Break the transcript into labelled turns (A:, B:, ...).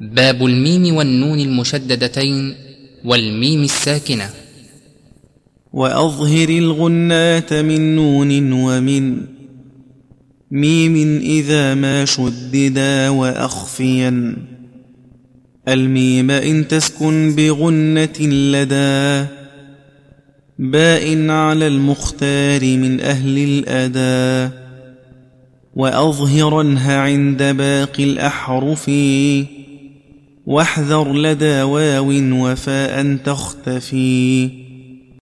A: باب الميم والنون المشددتين والميم الساكنة.
B: وأظهر الغنات من نون ومن ميم إذا ما شددا وأخفيا. الميم إن تسكن بغنة لدى باء على المختار من أهل الادى وأظهرنها عند باقي الأحرف واحذر لدى واو وفاء تختفي.